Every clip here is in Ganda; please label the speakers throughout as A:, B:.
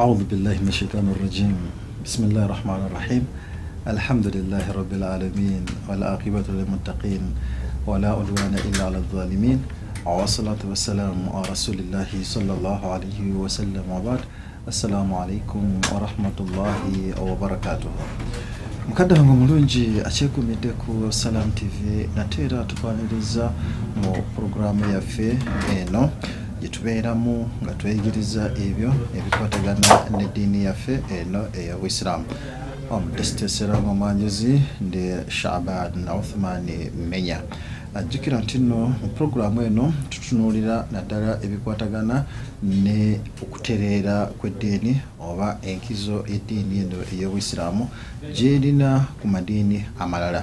A: أعوذ بالله من الشيطان الرجيم بسم الله الرحمن الرحيم الحمد لله رب العالمين والعاقبة للمتقين ولا عدوان إلا على الظالمين والصلاة والسلام على رسول الله صلى الله عليه وسلم وبعد السلام عليكم ورحمة الله وبركاته mukadde wange omulungi akyekuumidde ku salam tv nate era tufaniriza mu puroguramu yaffe eno. eh, gyetubeeramu nga tweyigiriza ebyo ebikwatagana n'eddiini yaffe eno eyabuisiraamu omudesiteeseranga omwanjuzi ndi shaban uthmani menya. Ajjukira nti nno mu puroguramu eno tutunuulira naddala ebikwatagana ne okutereera kw'eddiini oba enkizo y'eddiini eno ey'obuisiraamu gyerina ku madiini amalala.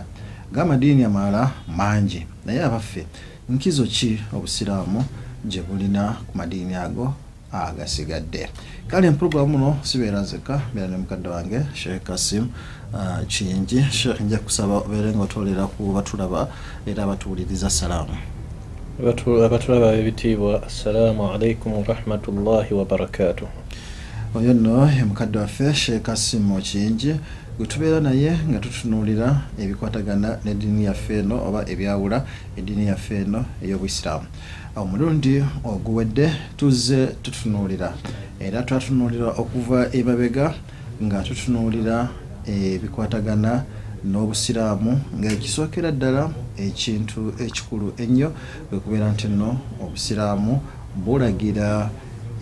A: G'amadiini amalala mangi naye abaffe nkizo ki obusiraamu gye bulina ku madiini ago agasigadde. Kale empuroguramu muno sibeera nzeka beera ne mukadde wange sheekh kasim uh, kiyingi sheekh nja kusaba obeere nga otwolera ku batulaba era batuwuliriza salaamu.
B: Abatu- abatulaba ebitiibwa assalaamu alaikum warahmatullahi wabarakatuh.
A: Oyo nno ye mukadde waffe sheekh kasim kiyingi gwe tubeera naye nga tutunuulira ebikwatagana n'eddiini yaffe eno oba ebyawula eddiini yaffe eno ey'obuisiraamu omulundi oguwedde tuzze tutunuulira. Era twatunuulira okuva emabega nga tutunuulira ebikwatagana n'obusiraamu ng'ekisookera ddala ekintu ekikulu ennyo kwe kubeera nti nno obusiraamu bulagira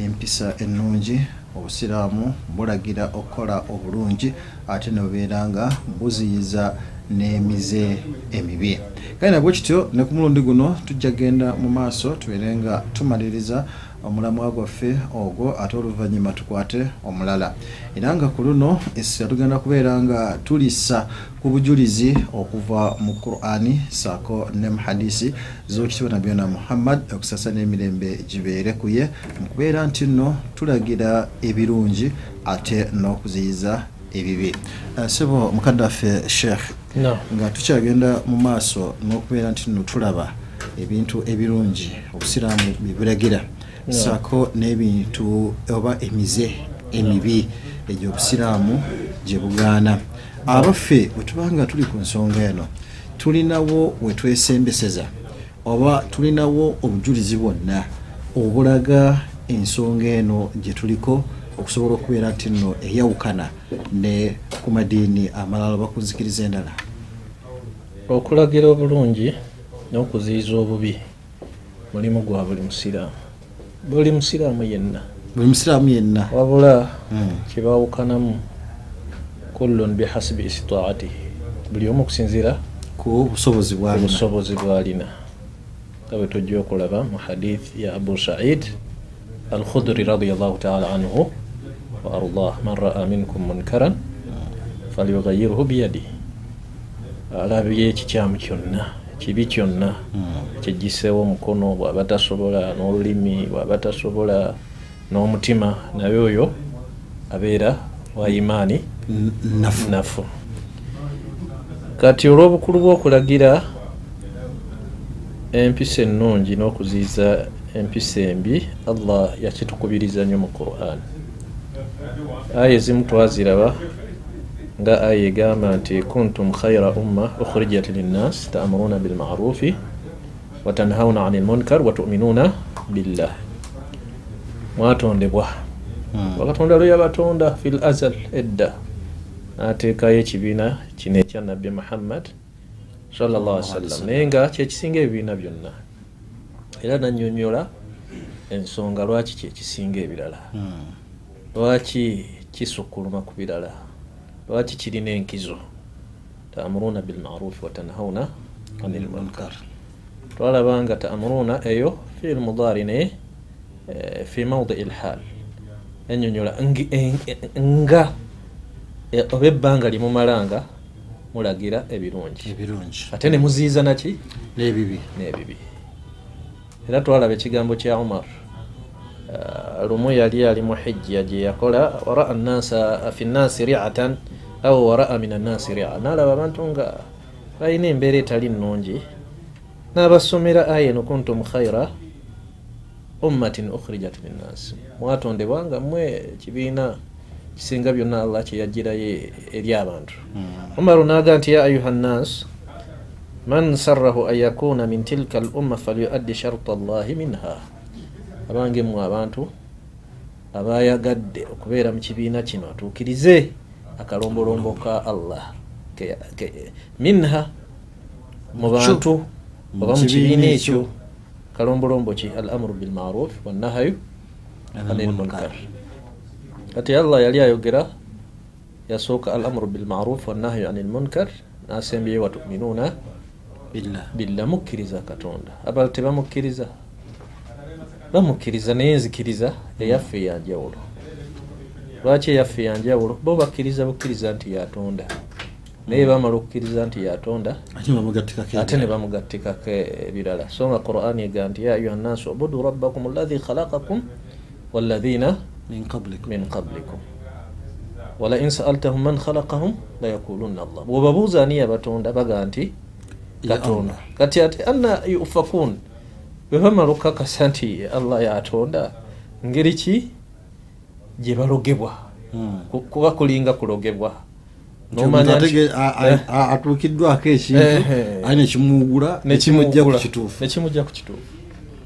A: empisa ennungi obusiraamu bulagira okukola obulungi ate ne bubeera nga buziyiza n'emize emibi. Kale nabwe kityo ne ku mulundi guno tujja genda mu maaso tubeere nga tumaliriza omulamwa gwaffe ogwo ate oluvannyuma tukwate omulala. Era nga ku luno essira tugenda kubeera nga tulisa ku bujulizi okuva mu qurani saako ne mu hadisi z'okitibwa nabyona muhammad okusasa n'emirembe gibeere ku ye mu kubeera nti nno tulagira ebirungi ate n'okuziyiza ebibi. Eh, sebo mukadde waffe sheekh nga tukyagenda mu maaso n'okubeera nti nno tulaba ebintu ebirungi obusiraamu bibulagira saako n'ebintu oba emize emibi egyo obusiraamu gye bugaana. Abaffe bwe tuba nga tuli ku nsonga eno tulinawo we twesembeseza oba tulinawo obujulizi bwonna obulaga ensonga eno gye tuliko okusobola okubeera nti nno eyawukana ne ku madiini amalala oba ku nzikiriza endala.
B: Okulagira obulungi n'okuziyiza obubi mulimu gwa buli musiraamu. Buli musiraamu yenna.
A: Buli musiraamu yenna.
B: Wabula
A: Mm.
B: kibawukanamu kullun bihasibi istitaatihi buli omu okusinziira
A: ku busobozi bwalina
B: obusobozi bwalina nga bwe tujja okulaba mu hadith ya abu said alkhudri radiallahu taala anhu wa ardah man raa minkum munkaran falyughayiruhu biyadihi. Alabye ekikyamu kyonna kibi kyonna kigiseewo omukono bw'aba tasobola n'olulimi bw'aba tasobola n'omutima naye oyo abeera wa imaani
A: nafu
B: nafu. Kati olw'obukulu bw'okulagira empisa ennungi n'okuziyiza empisa embi allah yakitukubiriza nnyo mu quran aya ezimu twaziraba nga aya egamba nti kuntum khaira umma ukhrijat linnas taamuruna bilmarufi watanhauna ani lmunkar watuminuuna billah. Mwatondebwa.
A: Mm.
B: wakatonda lwe yabatonda fil azal edda. N'ateekayo ekibiina kino ekya nabbi muhammad sallallahu alaihi wasallam naye nga kyekisinga ebibiina byonna. Era nanyonyola ensonga lwaki kyekisinga ebirala.
A: Mm.
B: Lwaki kisukkuluma ku birala lwaki kirina enkizo? Taamuruna bilmarufi watanhauna ani lmunkar twalaba nga taamuruna eyo fiil mudaari naye fi maudi lhal enyonyola ngi- en- en- nga eh, oba ebbanga limumalanga mulagira ebirungi. Ate ne muziyiza naki?
A: N'ebibi.
B: N'ebibi. Era twalaba ekigambo kya umar lumu yali ali mu hijja gye yakola waraa nnasa fi nnasi riatan au waraa min annasi ria. Nalaba abantu nga balina embeera etali nnungi n'abasomera aya eno kuntum khaira ummatin ukhrijat linnas. Mwatondebwa nga mmwe ekibiina kisinga byonna allah kyeyagirayo eri abantu. Umaru naga nti ya ayuha nnas man sarrahu an yakuna min tilka al umma falyuaddi sharta llahi minha abange mmwe abantu abayagadde okubeera mu kibiina kino atuukirize akalombolombo ka allah. Minha mu bantu oba mu
A: kibiina ekyo.
B: kalombolombo ki? Al amuru bilmaruf wannahayu anil munkar. kati allah yali ayogera yasooka al amuru bilmaruf wannahyu anil munkar nasembyeyo watuminuuna
A: billah.
B: mukkiriza katonda. Abala tebamukkiriza bamukkiriza naye nzikiriza eyaffe yanjawulo lwaki eyaffe yanjawulo bo bakkiriza bukkiriza nti yatonda naye bamala okukkiriza nti yatonda
A: ate
B: ne bamugattikako ebirala. so nga qur'ani ega nti ya ayuha nnaasu ubudu rabbakum alladhi khalaqakum walladhina
A: min qablikum.
B: walain saaltahum man khalaqahum layakulunna allah. Bwobabuuza ani yabatonda baga nti katonda. Kati ate anna yufakun bwe bamala okukakasa nti allah yatonda. Ngeri ki? Gye balogebwa.
A: Hmm.
B: Ku- kuba kulinga kulogebwa. Eh.
A: atuukiddwako ekintu aye nekimuwugula nekimujja ku kituufu.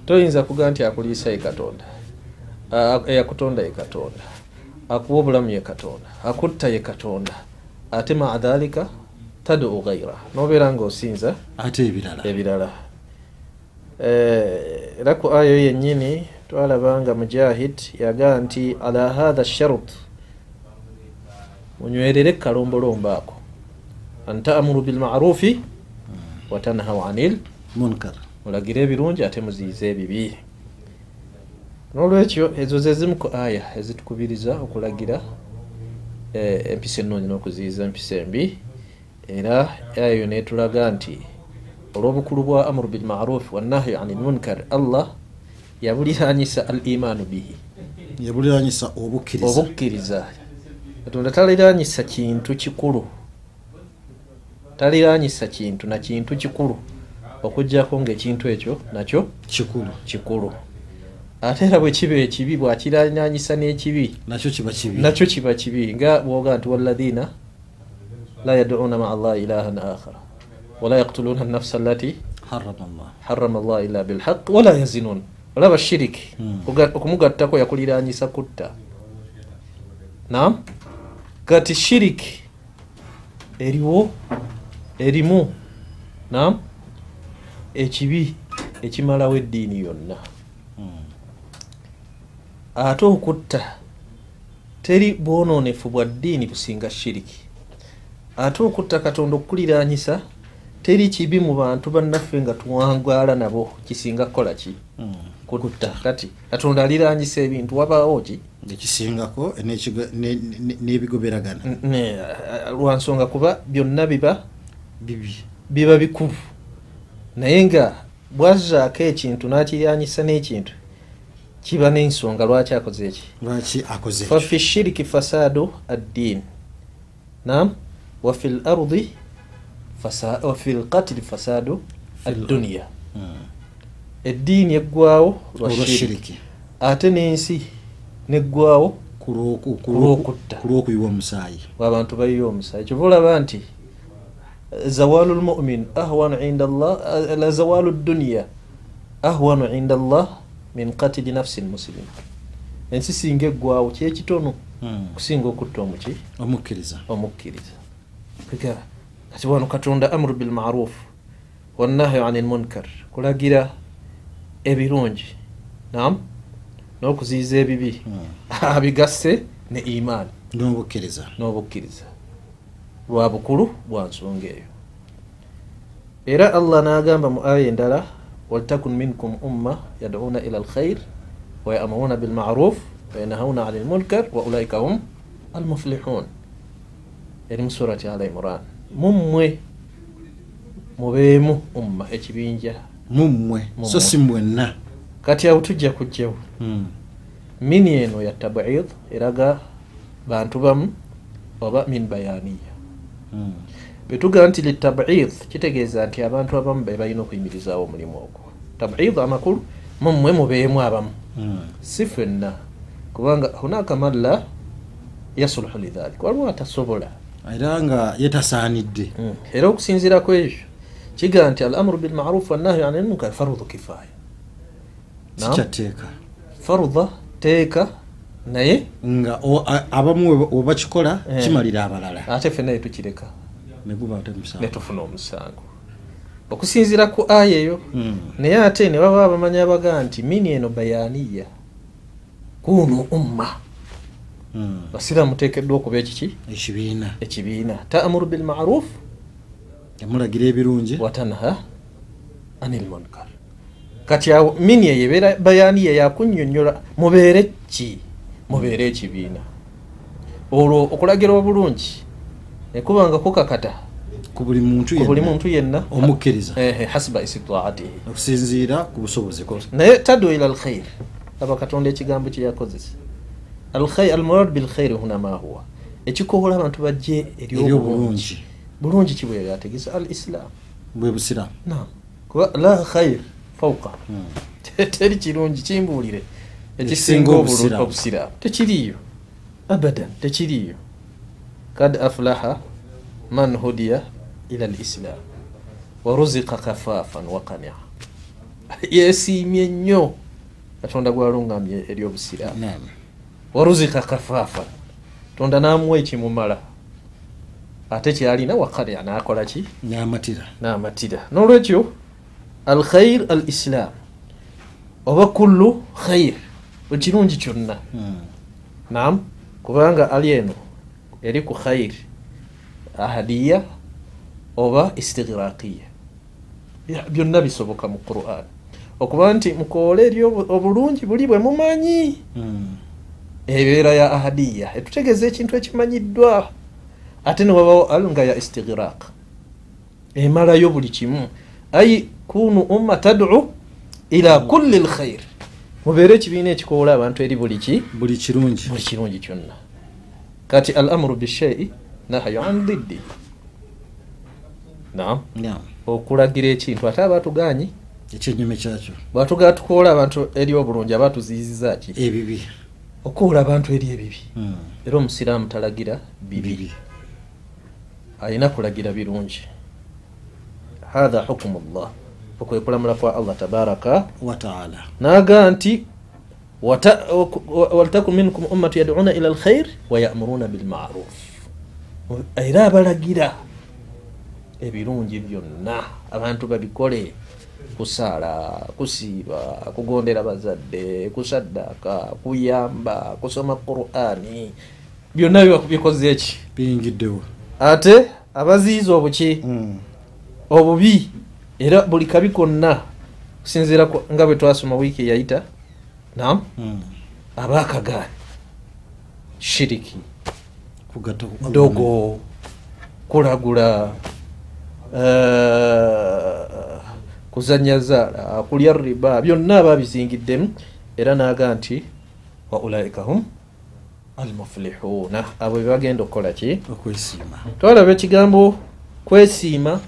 B: Toyinza kuga nti akuliisa ye katonda. Eyakutonda ye katonda. Akuwa obulamu ye katonda. Akutta ye katonda. Ate maa dhalika taduu ghaira nobeera ngaosinza
A: ate ebirala.
B: ebirala era ku ayo yennyini twalaba nga mujahid yagaa nti ala hatha sharut? Munywerere kalombolombo ako an taamuru bilmarufi watanhau anil
A: munkar.
B: Mulagire ebirungi ate muziyize ebibi. N'olwekyo ezo ze zimu ku aya ezitukubiriza okulagira eh, empisa ennungi n'okuziyiza empisa embi era aya yo netulaga nti olw'obukulu bwa amuru bilmarufi wannahyu ani lmunkar allah yabuliranyisa al imaanu bihi.
A: Yabuliranyisa obukkiriza.
B: Katonda taliranyisa kintu kikulu. Taliranyisa kintu na kintu kikulu. Okugjako ngaekintu ekyo nakyo
A: kikulu.
B: kikulu. Ate era bwe kiba ekibi bwakiranyanyisa n'ekibi
A: nakyo kiba kibi.
B: nga bwoga nti waladina la yaduuna maa allahi ilahan akhara wala yaktuluuna nafsa allati
A: harama allah
B: harama allah illa bilhaq wala yazinun olaba shiriki
A: Hmm.
B: Kuga- okumugattako yakuliranyisa kutta nam kati shiriki eriwo erimu nam ekibi ekimalawo eddiini yonna ate okutta teri bwononefu bwa ddiini businga shiriki ate okutta katonda okukuliranyisa teri kibi mu bantu bannaffe nga tuwangaala nabo kisinga kukola ki?
A: Hmm.
B: kutta. Kati katonda aliranyisa ebintu wabaawo ki?
A: Ekisingako n'ebigoberagana
B: lwa nsonga kuba byonna biba
A: bibi.
B: biba bikulu naye nga bwazzaako ekintu n'akiranyisa n'ekintu kiba n'ensonga lwaki akoze eki
A: lwaki akoze
B: fafi shiriki fasadu addiin. Nam wafi lardi fasa- wafi lqatili fasadu adduniya
A: Hmm.
B: eddiini eggwawo lwa
A: olwa
B: shiriki
A: shiriki
B: ate n'ensi neggwawo
A: ku lw'oku- ku
B: Kulw'okutta.
A: lw'oku- ku lw'okuyiwa omusaayi
B: abantu bayiwa omusaayi. Kyova olaba nti zawalu lmumin ahwanu inda llah la zawalu dduniya ahwanu inda llah min qatili nafsi lmuslima ensi singa eggwawo kyekitono
A: Hmm.
B: kusinga okutta omuki?
A: Omukkiriza.
B: Omukkiriza. Kega, kati wano katonda amuru bilmaruf wannahyu ani lmunkar kulagira ebirungi. Nam n'okuziyiza ebibi.
A: Hmm.
B: abigasse ne imaani
A: n'obukkiriza.
B: N'obukkiriza. Lwa bukulu bwa nsonga eyo. Era allah n'agamba mu aya endala waltakun minkum umma yaduuna ila alkhair wayamuruuna bilmaruf wayanhauna ani lmunkar wa ulaika hum almuflihun. Eri mu surati al imran mummwe mubeemu. Umma ekibinja.
A: Mummwe
B: Mummwe.
A: so si mwenna
B: kati awo tujja kujjawo.
A: Hmm.
B: mini eno ya tabid eraga bantu bamu oba min bayaniya.
A: Hmm.
B: bwetugaa nti litabid kitegeeza nti abantu abamu be balina okuyimirizaawo omulimu ogwo. Tabid amakulu mumwe mubeemu abamu.
A: Mm.
B: si ffenna. Kubanga hunaka man la yasuluhu lidhalik waliwo atasobola
A: era nga yetasaanidde.
B: Era okusinziira ku ebyo kigaa nti al amuru bilmarufu wannahyu ani lmunkar farudhu kifaya Naam.
A: sikyateeka
B: farudha teeka naye?
A: Nga abamu we- we bakikola
B: Eh.
A: kimalira abalala.
B: Ate yetukireka
A: neguba ate musango.
B: Netufuna omusango. Okusinziira ku aya eyo
A: Mm.
B: naye ate ne baba bamanyi abagaa nti mini eno bayaniya? Kunu umma.
A: Mm.
B: Basiraamu muteekeddwa okuba ekiki?
A: Ekibiina.
B: Ekibiina. Taamuru bilmaruf
A: emulagira ebirungi.
B: Watanha anil munkar. Kati awo mini eyo ebeera bayaniya yakunyonyola mubeere ki? Mubeere ekibiina. Olwo okulagira obulungi nekubanga kukakata.
A: Ku buli muntu yenna omukkiriza.
B: Hasiba istitaatihi
A: okusinziira ku busobozi
B: naye tadu ila alkhair aba katonda ekigambo kyeyakozesa Alkhair- almurad bilkhairi huna ma huwa. Ekikoola abantu bajje eri
A: eri
B: obulungi.
A: obulungi.
B: Bulungi kibwe yategesa? Al islam
A: bwe
B: kuba la khair fauka
A: Mm.
B: Te- teri kirungi kimbuulire.
A: Ekisinga obusiraamu.
B: tekiriiyo. Abadan tekiriiyo. Kad aflaha man hudiya ila lislam waruzika kafafan wakania yesiimye nnyo. Katonda gwalungamye eri obusiraamu.
A: Naam.
B: Waruzika kafafan tonda namuwa ekimumala ate kyalina wakania nakola ki?
A: N'amatira.
B: N'amatira. N'olwekyo al khair al islam oba kullu khair ekirungi kyonna.
A: Mm.
B: nam kubanga ali eno eri ku khair ahadiya oba istighraqiya Bya- byonna bisoboka mu quran. Okuba nti mukoole eri obu- obulungi buli bwe mumanyi.
A: Mm.
B: Ebeera ya ahadiya etutegeeza ekintu ekimanyiddwa. Ate newabawo al nga ya istighraq. Emalayo buli kimu. Ai kunu umma tad'u ila kulli lkhair mubeere ekibiina ekikoola abantu eri buli ki?
A: Buli kirungi.
B: Kyonna. Kati al amuru bishai nahyu an diddi. Nam okulagira ekintu ate abatuganye
A: ekyenyume kyakyo.
B: Bwatugaa tukoola abantu eri obulungi abatuziyiziza ki?
A: Ebibi
B: okoola abantu eri ebibi.
A: Mm.
B: era omusiraamu talagira bibi. Alina kulagira birungi. Hatha hukumu llah okwe kulamula kwa allah tabaraka
A: wataala
B: naga nti wata- wa- waltakun minkum ummatu yaduna ila alkhair wayamuruna bilmaruf era abalagira ebirungi byonna abantu babikole kusaala kusiiba kugondera bazadde kusaddaaka kuyamba kusoma qurani. Byonna biba bikoze eki
A: biyingiddewo.
B: Ate abaziyiza obuki?
A: Mm.
B: obubi? Era buli kabi konna kusinziira ku- nga bwe twasoma wiiki eyayita nam
A: Mm.
B: abaakagaani shiriki. Dogo. Kulagula eh, kuzanya zaala kulya riba byonna babizingiddemu. Era naga nti wa ulaika hum almuflihuuna abo bebagenda okukola ki? Twalaba ekigambo kwesiima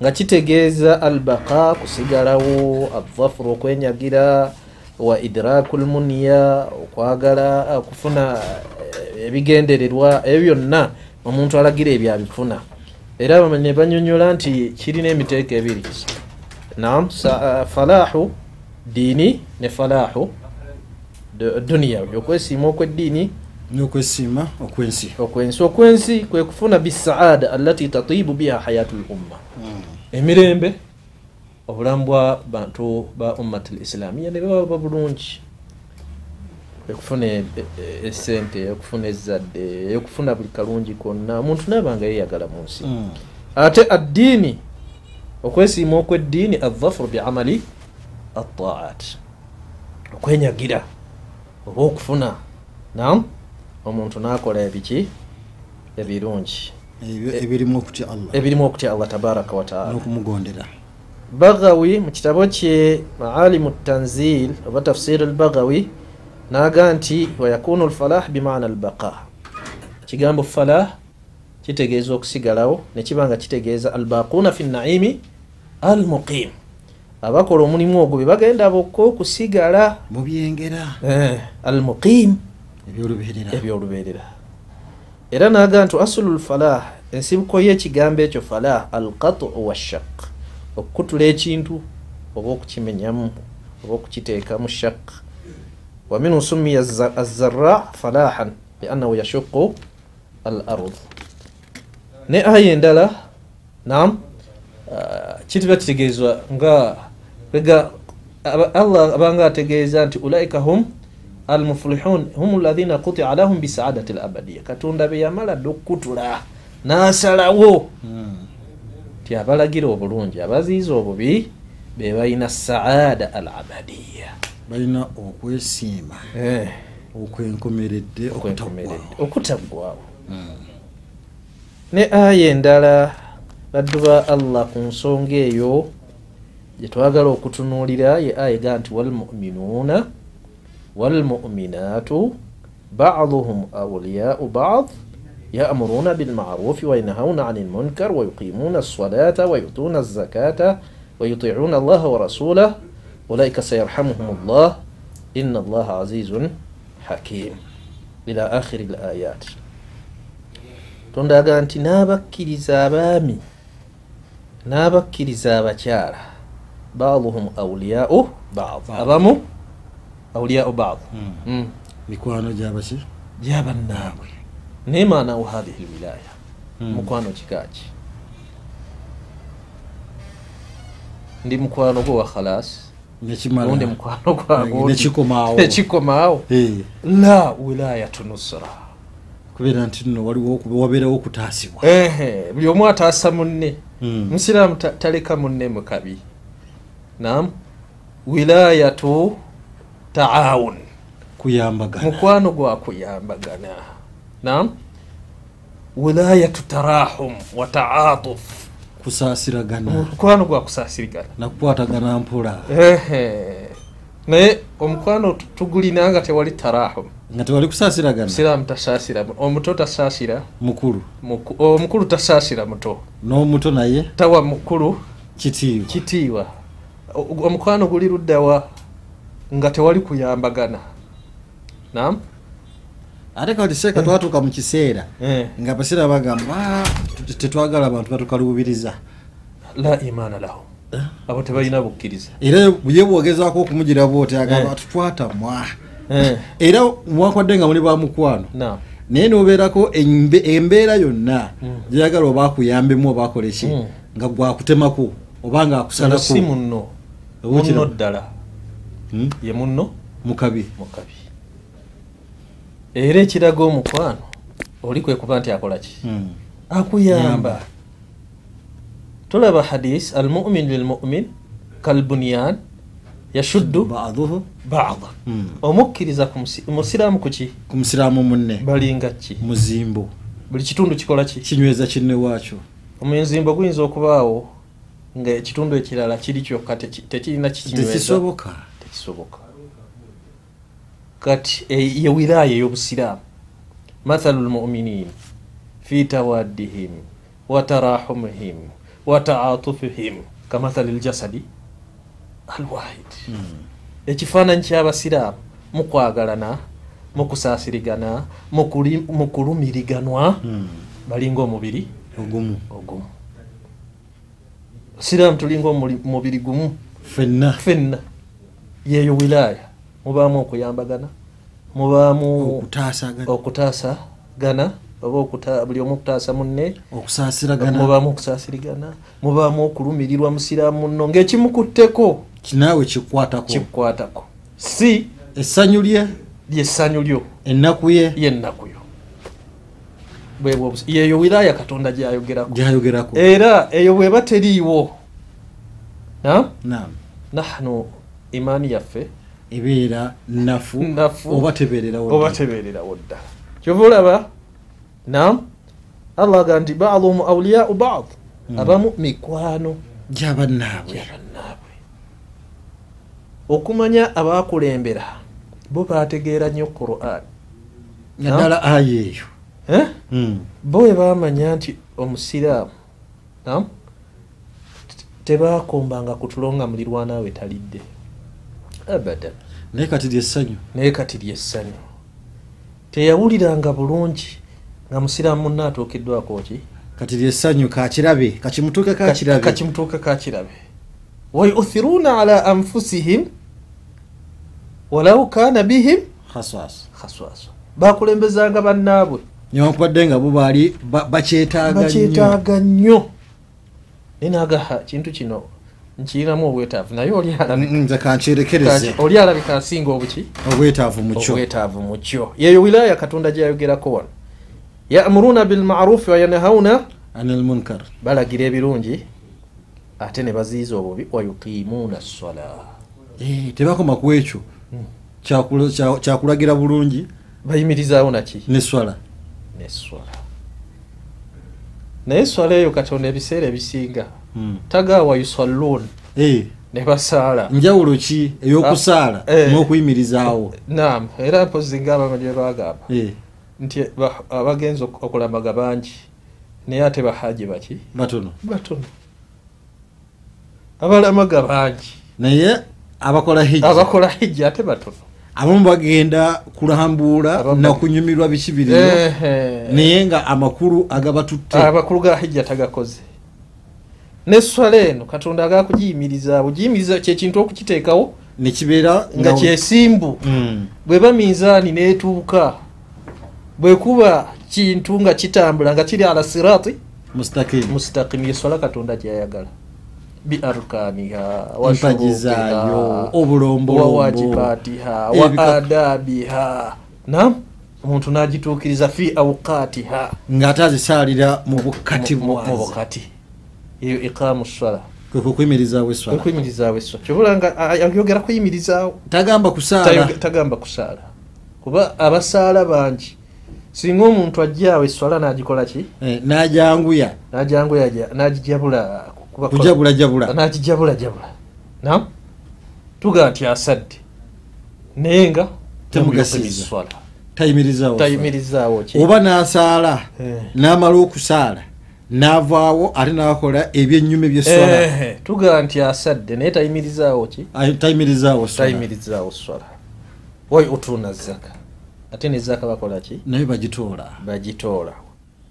B: nga kitegeeza albaqa kusigalawo azafuru okwenyagira wa idraku lmuniya okwagala okufuna eh, ebigendererwa ebyo byonna omuntu alagira ebyo abifuna era ne banyonyola nti kirina emiteeko ebiri nam sa- falahu diini ne falahu du- duniyawi okwesiima okweddiini
A: n'okwesiima okwensi.
B: Okwensi okwensi kwe kufuna bisaada allati tatibu biha hayatu lumma emirembe obulamu bwa bantu ba ummat lislamiya ne baba bulungi. Ekufuna e- e- esente okufuna ezadde okufuna buli kalungi konna. Omuntu nabanga yeyagala mu nsi.
A: Mm.
B: ate addiini okwesiima okweddiini azafuru biamali ataat okwenyagira oba okufuna. Nam omuntu nakola ebiki ebirungi.
A: Ebirimu okutya allah.
B: Tabaraka wataala bagawi mu kitabo kye maalimu tanzil oba tafsir albagawi naga nti wayakunu lfalah bimaana albaqa ekigambo falah kitegeeza okusigalawo nekiba nga kitegeeza albaquna fi naimi almuqim abakola omulimu ogwo be bagenda bokka okusigala
A: mubyengera
B: Eh, almuqiim
A: ebyolubeerera.
B: ebyolubeerera. Era naga nti asulu lfalah ensibuko y'ekigambo ekyo falah alqatu washak okukutula ekintu oba okukimenyamu oba okukiteekamu shak waminhu sumiya azzarra falahan liannahu yashuqu al ard ne aya endala nam ah, kitiba kitegeezwa nga ega allah abanga ategeeza nti ulaika hum almuflihun hum lathina kutia lahum bisaadati labadiya katonda be yamala dde okukutula n'asalawo nti abalagira obulungi abaziiza obubi be balina saada al abadiya
A: balina okwesiima
B: Eh,
A: okwenkomeredde okutaggwawo
B: ne aya endala baddu ba allah ku nsonga eyo gye twagala okutunuulira ye aya ega nti walmuminuuna walmuminaatu baduhum awliyau bad ya'muruuna bilma'rufi wa yanhauna 'ani lmunkar wa yuqimuuna as-salata wa yu'tuuna az-zakata wa yuti'uuna allaha wa rasulah ulaika sayarhamuhum allah inna allaha azizun hakim. Ila akhiri l-ayat tondaga nti n'abakkiriza abaami n'abakkiriza abakyala baduhum awliyau bad abamu? Awliyau bad Mm.
A: mikwano gyabaki
B: gyabannaabwe naye maanawo hathihi lwilaya
A: Mm.
B: mukwano kikaki ndi mukwano gwe wa khalas. Undi mukwano gwago
A: nekikomaawo
B: nekikomaawo
A: Eh,
B: la wilayatu nusra
A: kubeera nti nno waliwo wabeerawo okutaasibwa.
B: Ehe buli omu ataasa munne.
A: Mm.
B: musiraamu ta- taleka munne mu kabi. Nam wilayatu taawun
A: kuyambagana.
B: Mukwano gwakuyambagana nam wilayatu tarahum wa taatuf
A: kusaasiragana.
B: Mukwano gwakusaasirigana
A: nakukwatagana mpola
B: ehe naye omukwano tu- tugulina nga tewali tarahum
A: nga tewali kusaasiragana?
B: Musiraamu tasaasira omuto tasaasira.
A: Mukulu?
B: Muku- omukulu tasaasira muto.
A: N'omuto naye?
B: Tawa mukulu.
A: Kitiibwa.
B: Kitiibwa. Omukwano guli luddawa nga tewali kuyambagana. Nam
A: ate kati seeka twatuuka mu kiseera
B: eh.
A: nga abaseera bagamba "Ah, tet- tetwagala abantu batukaluubiriza
B: la imaana lahu abo tebalina bukkiriza.
A: Era ye bwogezaako okumugira bwoti agamba
B: Eh.
A: tutwatamwa
B: Eh,
A: era mwakwadde nga muli bamukwano naye nobeerako embe- embeera yonna
B: Mm.
A: gyeyagala oba akuyambemu oba akole ki?
B: Mm.
A: nga gwakutemako oba nga
B: Ono si
A: akusalako
B: munno munno ddala.
A: Hmm?
B: ye munno?
A: Mukabi.
B: Mukabi. Era ekiraga omukwano oli kwe kuba nti akola ki?
A: Hmm.
B: akuyamba.
A: Yamba.
B: Tulaba hadis? Almumin lilmumin kalbunyan yashuddu
A: baaduhu
B: bada
A: Hmm.
B: omukkiriza musiraamu kuki
A: ku musiraamu munne.
B: Balinga ki
A: muzimbo
B: buli kitundu kikola ki
A: kinyweza kinne waakyo
B: omuzimbo guyinza okubaawo nga ekitundu ekirala kiri kyokka teki- tekirina kikinyweza.
A: Tekisoboka.
B: Kati e- ye wilaya ey'obusiraamu mathalu lmuminin fi tawaddihim wa tarahumihim wa taatufihim kamathali ljasadi alwahid ekifaananyi ky'abasiraamu mukwagalana mukusaasirigana mukulumiriganwa
A: Hmm.
B: balinga omubiri
A: ogumu.
B: ogumu. Siraamu tulinga omuli- mubiri gumu?
A: Ffenna.
B: Ffenna. Yeeyo wilaya mubaamu okuyambagana mubaamu
A: okutaasagana
B: oba buli omu okutaasa munne mubaamu okusaasirigana mubaamu okulumirirwa musiraamu munno ng'ekimukutteko
A: kinaawe kikwatako?
B: Kikukwatako si
A: essanyu lye?
B: lyessanyu lyo.
A: Ennaku ye?
B: Yennaku yo. Yeeyo wilaya katonda gyayogerako. Era eyo bweba teriiwo. Nahnu imaani yaffe.
A: Ebeera nafu oba tebeererawo
B: ddala kyova olaba nam allah aga nti baduhum auliyau bad
A: Mm.
B: abamu mikwano
A: gyabannaabwe
B: gyabannaabwe okumanya abakulembera bo bategeera nnyo quran.
A: Nga
B: Naam.
A: ddala aya eyo.
B: Eh?
A: Hmm.
B: bo bwe bamanya nti omusiraamu nam tebakombanga kutulonga mulirwanawe talidde. Abadan.
A: Naye kati lyessanyu.
B: Naye kati lyessanyu. Teyawuliranga bulungi nga musiraamu munna atuukiddwako ki?
A: Kati lyessanyu kakirabe kakimutuuke kakirabe
B: kakimutuuka kakirabe wayuthiruna ala anfusihim walau kana bihim
A: khaswasa
B: khaswasa bakulembezanga bannaabwe.
A: Newankubadde nga bo baali ba- bakyetaaga nnyo.
B: Naye nagaha kintu kino nkirinamu obwetaavu. Naye oli alabika-
A: nze kankyerekereze
B: oli alabika asinga obuki?
A: Obwetaavu mu kyo.
B: Obwetaavu mu kyo. Yeyo wilaya katonda gyayogerako wano yamuruna bilmarufi wayanhauna
A: anil munkar.
B: Balagira ebirungi ate ne baziiza obubi wayuqimuuna sola
A: Eh, tebakoma ku ekyo. Kya- kyakulagira bulungi?
B: Bayimirizaawo naki
A: neswala
B: neswala naye eswala eyo katonda ebiseera ebisinga.
A: Mm.
B: tagawa yusalluun.
A: Eh,
B: ne basaala.
A: Njawulo ki? Ey'okusaala?
B: Ah, eh.
A: n'okuyimirizaawo?
B: Naam era mpozi nga abamanyi bwe bagamba nti ba- abagenza ok- okulamaga bangi naye ate bahaji baki?
A: Batono.
B: Batono. Abalamaga bangi.
A: Naye abakola hijja
B: abakola hijja ate batono.
A: Abamu bagenda kulambuula nakunyumirwa biki biriyo.
B: Ehe.
A: naye nga amakulu agabatutte.
B: Amakulu ga hijja tagakoze neswala eno katonda agakugiyimirizaawo giyimiriza kyekintu okukiteekawo
A: nekibeera
B: nga kyesimbu
A: Mm.
B: bweba minzaani neetuuka bwekuba kintu nga kitambula nga kiri ala sirati
A: mustakim
B: mustaqimu yeswala katonda gyayagala biarkaniha
A: obulombolombo
B: wawajibatiha wa adabiha. Nam omuntu nagituukiriza fi awqatiha
A: ng'ate azisaalira mu bukati
B: mu- mu
A: bwazo
B: bukati eyo iqamu swala
A: kwe kukuyimirizaawo eswala
B: kyobula nga ayogera kuyimirizaawo
A: tagamba kusaala.
B: Tagamba kusaala. Kuba abasaala bangi singa omuntu ajjaawo eswala nagikola ki?
A: Eh, n'ajanguya.
B: Najanguya nagijabula
A: kujabulajabula
B: nagijabula jabula. Nam tuga nti asadde. Naye nga
A: Temugasiza.
B: swala
A: tayimirizaawo oba n'asaala
B: Eh.
A: n'amala okusaala n'avaawo ate n'akola ebyennyuma byeswala.
B: Ehe, tuga nti asadde. Naye tayimirizaawo ki
A: Ay- tayimirizaawo swala
B: tayimirizaawo swala way otuuna zaka ate ne zaka bakola ki?
A: Naye bagitoola.
B: Bagitoola.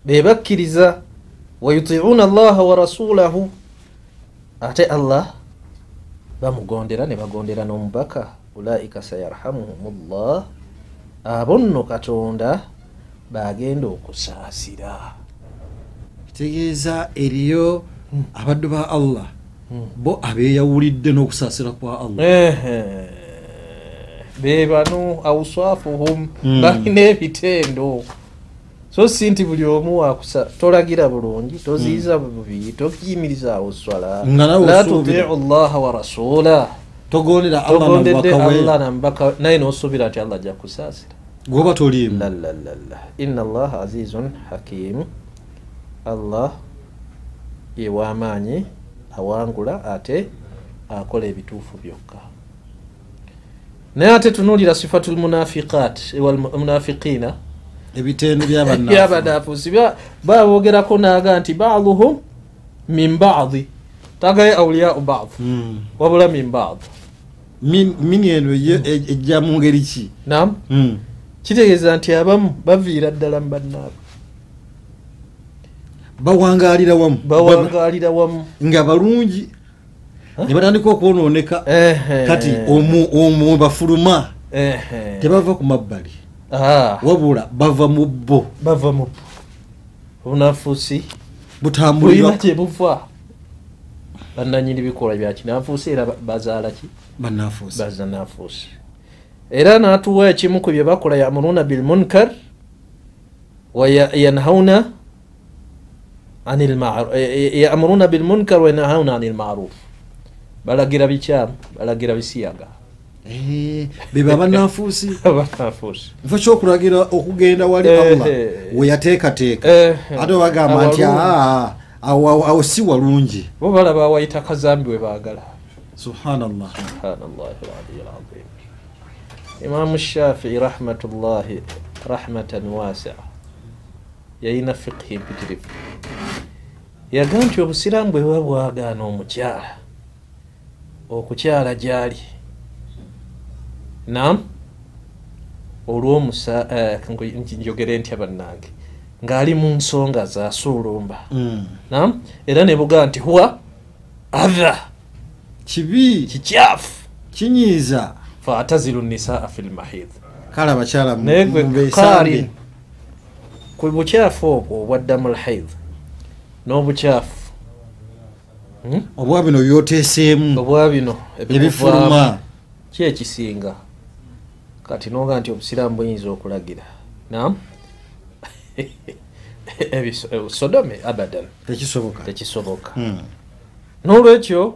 B: Bebakkiriza wayutiuuna allaha wa rasulahu. Ate allah bamugondera ne bagondera n'omubaka ulaika sayarhamuhum llah abo nno katonda bagenda okusaasira.
A: Kitegeeza eriyo abaddu ba allah bo abeeyawulidde n'okusaasira kwa allah.
B: Be bano auswafuhum
A: Mm.
B: balina ebitendo so si nti buli omu wakusa tolagira bulungi toziiza bubi tokiyimirizaawo swala.
A: Nga nawe
B: la tutiu llaha wa rasula
A: togondera
B: togondedde allah nambaka naye nosuubira nti allah ajja kusaasira
A: gwoba toliimu.
B: Lalalala inna allaha azizun hakimu allah ye w'amaanyi awangula ate akola ebituufu byokka naye ate tunuulira sifatu lmunafiqat walmunafiqiina
A: ebitendo byabanafu
B: byabanafusi babogerako naaga nti baduhum min badi. Tagaye auliyau bad.
A: Mm.
B: wabula min bad.
A: Min- mini eno ye- e- ejja mu ngeri ki?
B: Nam
A: Mm.
B: kitegeeza nti abamu baviira ddala mu bannaabwe
A: bawangaalira wamu.
B: Bawangaalira wamu.
A: Nga balungi ne batandika okwonooneka kati omu bafuluma tebava ku mabbali. Wabula bava mu bo
B: bava mu obunafuusi.
A: Butambulira.
B: Bulina gye buva bannanyini bikolwa bya kinafuusi era ba- bazaala ki? Bazanafuusi era n'atuwa ekimu ku bye bakola yamuruna bilmunkar wayanhauna yamuruna bilmunkar wayanhauna ani lmaruf balagira bikyamu balagira bisiyaga
A: Eh, beba
B: abanafuusi
A: nfa kyokulagira okugenda wali allah
B: eh.
A: weyateekateeka
B: Eh,
A: ate bagamba nti. "Ah, awo si walungi.
B: Bo balaba awayita kazambi we baagala.
A: Subhanallah.
B: Imamu shafii rahmatullahi rahmatan wasia. Yayina fiqhi mpitirivu. Yaga nti obusiraamu bwe buba bwagaana omukyala okukyala gyali. Nam olw'omusa eh, njogere ntya bannange? Ng'ali mu nsonga zasuulumba
A: Mm.
B: nam era ne bugaa nti huwa? Atha
A: kibi?
B: Kikyafu!
A: Kinyiiza?
B: Faatazilu nisaa fi lmahid
A: kale abakyala mu-
B: naye gwe
A: mubeesambe.
B: kaali ku bukyafu obwo obwaddamu lhaid n'obukyafu?
A: Obwa bino byoteeseemu
B: obwa bino
A: ebifuluma.
B: ki ekisinga kati noga nti obusiraamu buyinza okulagira. Nam eh, sodome abadan.
A: Tekisoboka.
B: Tekisoboka.
A: Mm.
B: n'olwekyo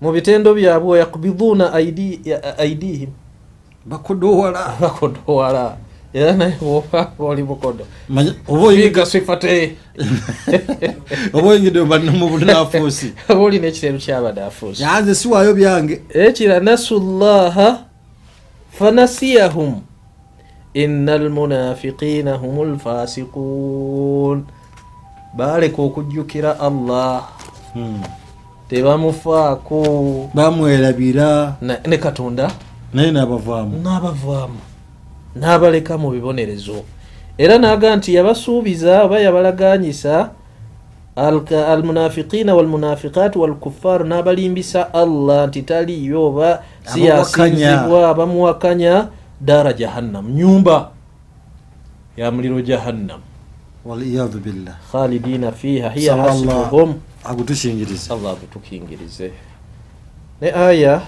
B: mu bitendo byabwe yakubiduuna aidi- ya- aidihim.
A: Bakodowala
B: bakodowala era naye bwoba oli bukodo
A: Manya- oba oyiga-
B: figa sifate
A: oba oyingidde mu- bunaafuusi
B: aba olina ekiteeru kyabadaafuusi
A: yanze siwaayo byange.
B: Ekira nasu llaha fanasiyahum. Ina almunafiqina hum lfasiqun baleka okujjukira allah.
A: Mm.
B: tebamufaako
A: bamwerabira
B: Na- ne katonda?
A: Naye n'abavaamu.
B: N'abavaamu n'abaleka mu bibonerezo. Era naga nti yabasuubiza oba yabalaganyisa almunafiqina walmunafiqat walkuffar n'abalimbisa allah nti taliyo oba si Abamuwakanya. daara jahannam nyumba ya muliro jahannam.
A: Waliyadu billah.
B: Khalidina fiha hiya hasibuhum
A: agutukingiriza
B: allah gutukingirize ne aya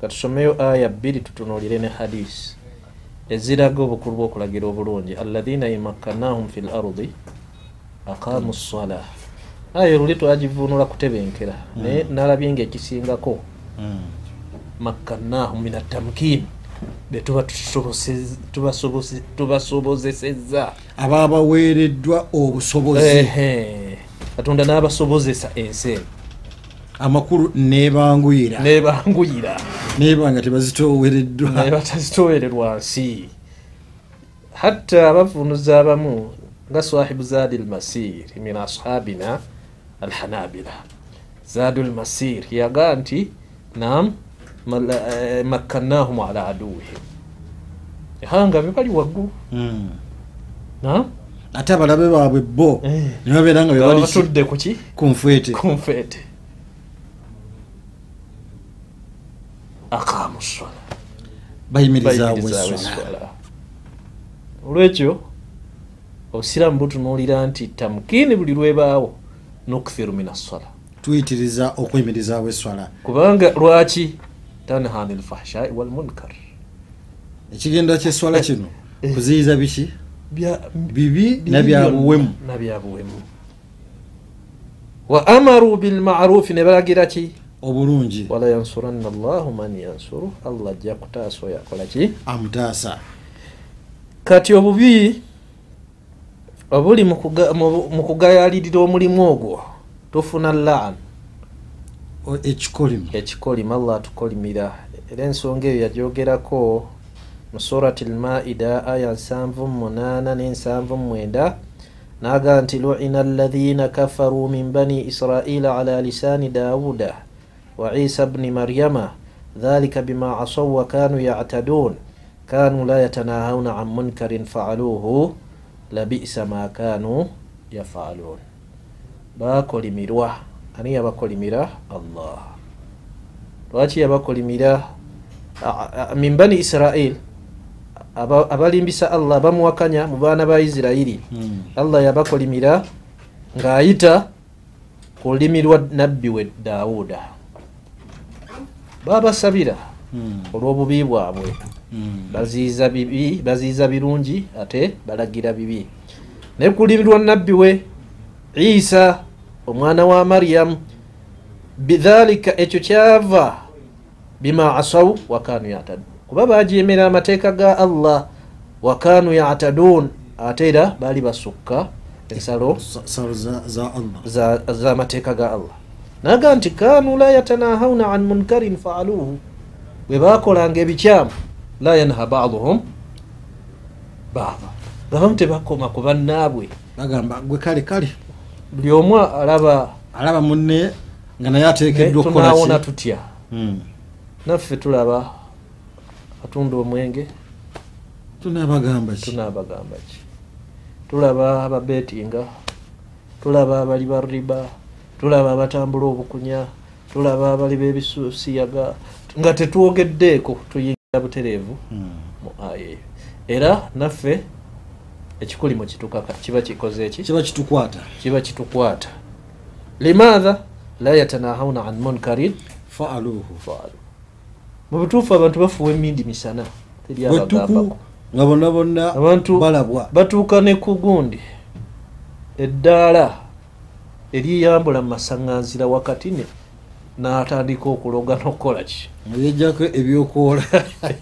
B: katusomeyo aya bbiri tutunuulire ne hadisi eziraga obukulu bw'okulagira obulungi. Alladhina imakkanahum fi lardi aqamu ssala aya luli twagivunula kutebenkera. Naye nalabye ngaekisingako
A: Mm.
B: makkannahum min atamkin be tuba tusobose- tubasobose- tubasobozesezza
A: aba baweereddwa obusobozi
B: katonda n'abasobozesa ensi eno
A: amakulu nebanguyira.
B: Nebanguyira.
A: Neba nga tebazitoowereddwa.
B: Naye batazitowererwa nsi. Hatta abavunuza abamu nga swahibu zaadi lmasir min ashabina alhanabila. Zaadu lmasir yaga nti nam eh, makkannahum ala aduwihim ehanga be bali waggulu.
A: Mm.
B: nam
A: ate abalabe baabwe bo
B: Eh.
A: ne babeera nga bebali
B: batudde kuki
A: ku nfeete
B: aqamu swala
A: bayimirizaawo esswala
B: olwekyo obusiraamu butunuulira nti tamukini buli lwebaawo nukthiru min assala
A: tuyitiriza okuyimirizaawo esswala
B: kubanga lwaki? Tanha ani lfahshai walmunkar
A: ekigendera kyesswala kino kuziyiza biki? Bibi nabyabuwemu
B: nabyabuwemu wa amaru bilmarufi ne balagira ki
A: obulungi.
B: Wala yansuranna allahu man yansuru allah ajja kutaasa oyo akola ki?
A: Amutaasa.
B: Kati obubi obuli mu kuga- mu- mu kugayalirira omulimu ogwo tufuna lan
A: O- ekikolimo.
B: Ekikolima allah atukolimira. Era ensonga eyo yagyogerako mu surati lmaida aya nsanvu munaana n'ensanvu mwenda naga nti luina alladhina kafaru min bani israila ala lisani dawuda wa isa bni maryama dhalika bima asaw wa kanu yactadun kanu la yatanahawna an munkarin faaluuhu labisa ma kanu yafaaluun bakolimirwa ani yabakolimira? Allah. Lwaki yabakolimira? A- a- min bani israil aba- abalimbisa allah bamuwakanya mu baana ba isirairi
A: Mm.
B: allah yabakolimira ng'ayita ku lulimi lwa nabbi we daawuda babasabira
A: Mm.
B: olw'obubi bwabwe.
A: Mm.
B: baziiza bibi baziiza birungi ate balagira bibi. Naye ku lulimi lwa nabbi we isa omwana wa maryamu bidhalika ekyo kyava bima asaw wakanu yatadun kuba bajemera amateeka ga allah wakanu yatadun ate era baali basukka ensalo
A: Sa- salo za za
B: za- z'amateeka ga allah naga nti kanu la yatanahawna an munkarin faaluuhu. Bwe bakolanga ebikyamu la yanha baduhum baba babamu tebakoma ku bannaabwe.
A: Bagamba gwe kale kale
B: buli omu alaba
A: alaba munne nga naye ateekeddwa
B: tunaawona
A: okukolaki
B: tutya naffe tulaba atunda omwenge.
A: Tunaabagamba ki?
B: Tunaabagamba ki? Tulaba ababetinga tulaba abali ba riba tulaba abatambula obukunya tulaba abali b'ebisusiyaga nga tetwogeddeeko tuyingira butereevu mu aya eyo era naffe ekikuli mu kitukaka kiba kikoze eki?
A: Kiba kitukwata.
B: Kiba kitukwata. Limaatha la yatanahawuna an munkarin?
A: Faaluuhu
B: faalu. Mu butuufu abantu bafuwa emindi misana teri
A: bwetuku
B: abagambako.
A: nga bonna bonna
B: Abantu-
A: balabwa.
B: batuuka ne ku gundi. Eddaala eriyambula mu masaŋŋanzira wakati ne n'atandika okuloga n'okukola ki?
A: Yejjako ebyokwola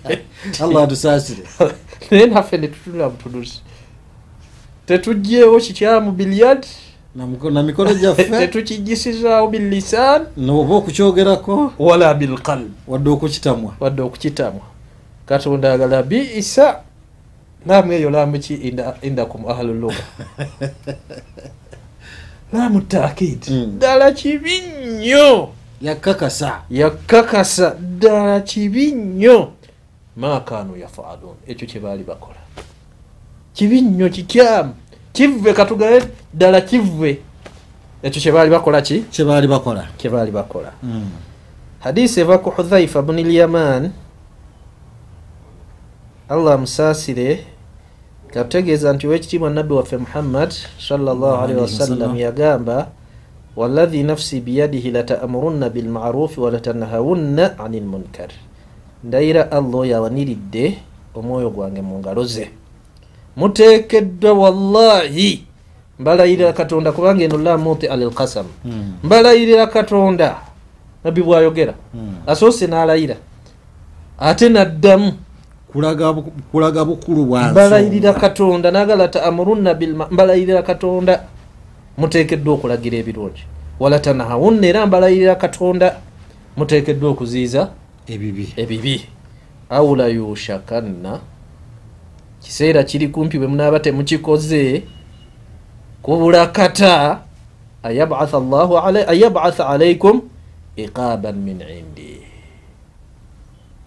A: allah atusaasire.
B: Naye naffe ne tutula butunuzi tetugyewo kikyamu bilyad
A: Na mikono gyaffe?
B: Tetukijisizaawo billisaan
A: noba okukyogerako?
B: Wala bilqalb
A: wadde okukitamwa?
B: Wadde okukitamwa. Katonda agala biisa laamu eyo laamu ki inda- indakum ahluluga laamu takid
A: Mm.
B: ddala kibi nnyo.
A: Yakakasa
B: yakakasa ddala kibi nnyo. Maakaanu yafaalun ekyo kye baali bakola. Kibi nnyo kikyamu. Kivve katugabe ddala kivve ekyo kye baali bakola ki?
A: Kye baali bakola.
B: Kye baali bakola.
A: Mm.
B: hadisi eva ku hudhaifa buni lyaman allah amusaasire katutegeeza nti owekitiibwa nabbi waffe muhammad sallallahu alaihi wasallam yagamba waladhi nafsi biyadihi latamurunna bilmarufi walatanhawunna ani lmunkar ndayira allah oyo awaniridde omwoyo gwange mu ngalo ze. Muteekeddwa wallahi. Mbalayirira katonda kubanga eno la muti alilkasam
A: Mm.
B: mbalayirira katonda. Nabbi bwayogera.
A: Mm.
B: asoose n'alayira. Ate naddamu
A: kulaga bu- kulaga bukulu bwa
B: mbalayirira katonda nagala taamurunna bilma mbalayirira katonda muteekeddwa okulagira ebirungi. Wala tanahawunna era mbalayirira katonda muteekeddwa okuziiza
A: ebibi.
B: ebibi. Awula yushakanna kiseera kiri kumpi bwe munaaba temukikoze kubula kata ayabatha alaikum iqaban min indi.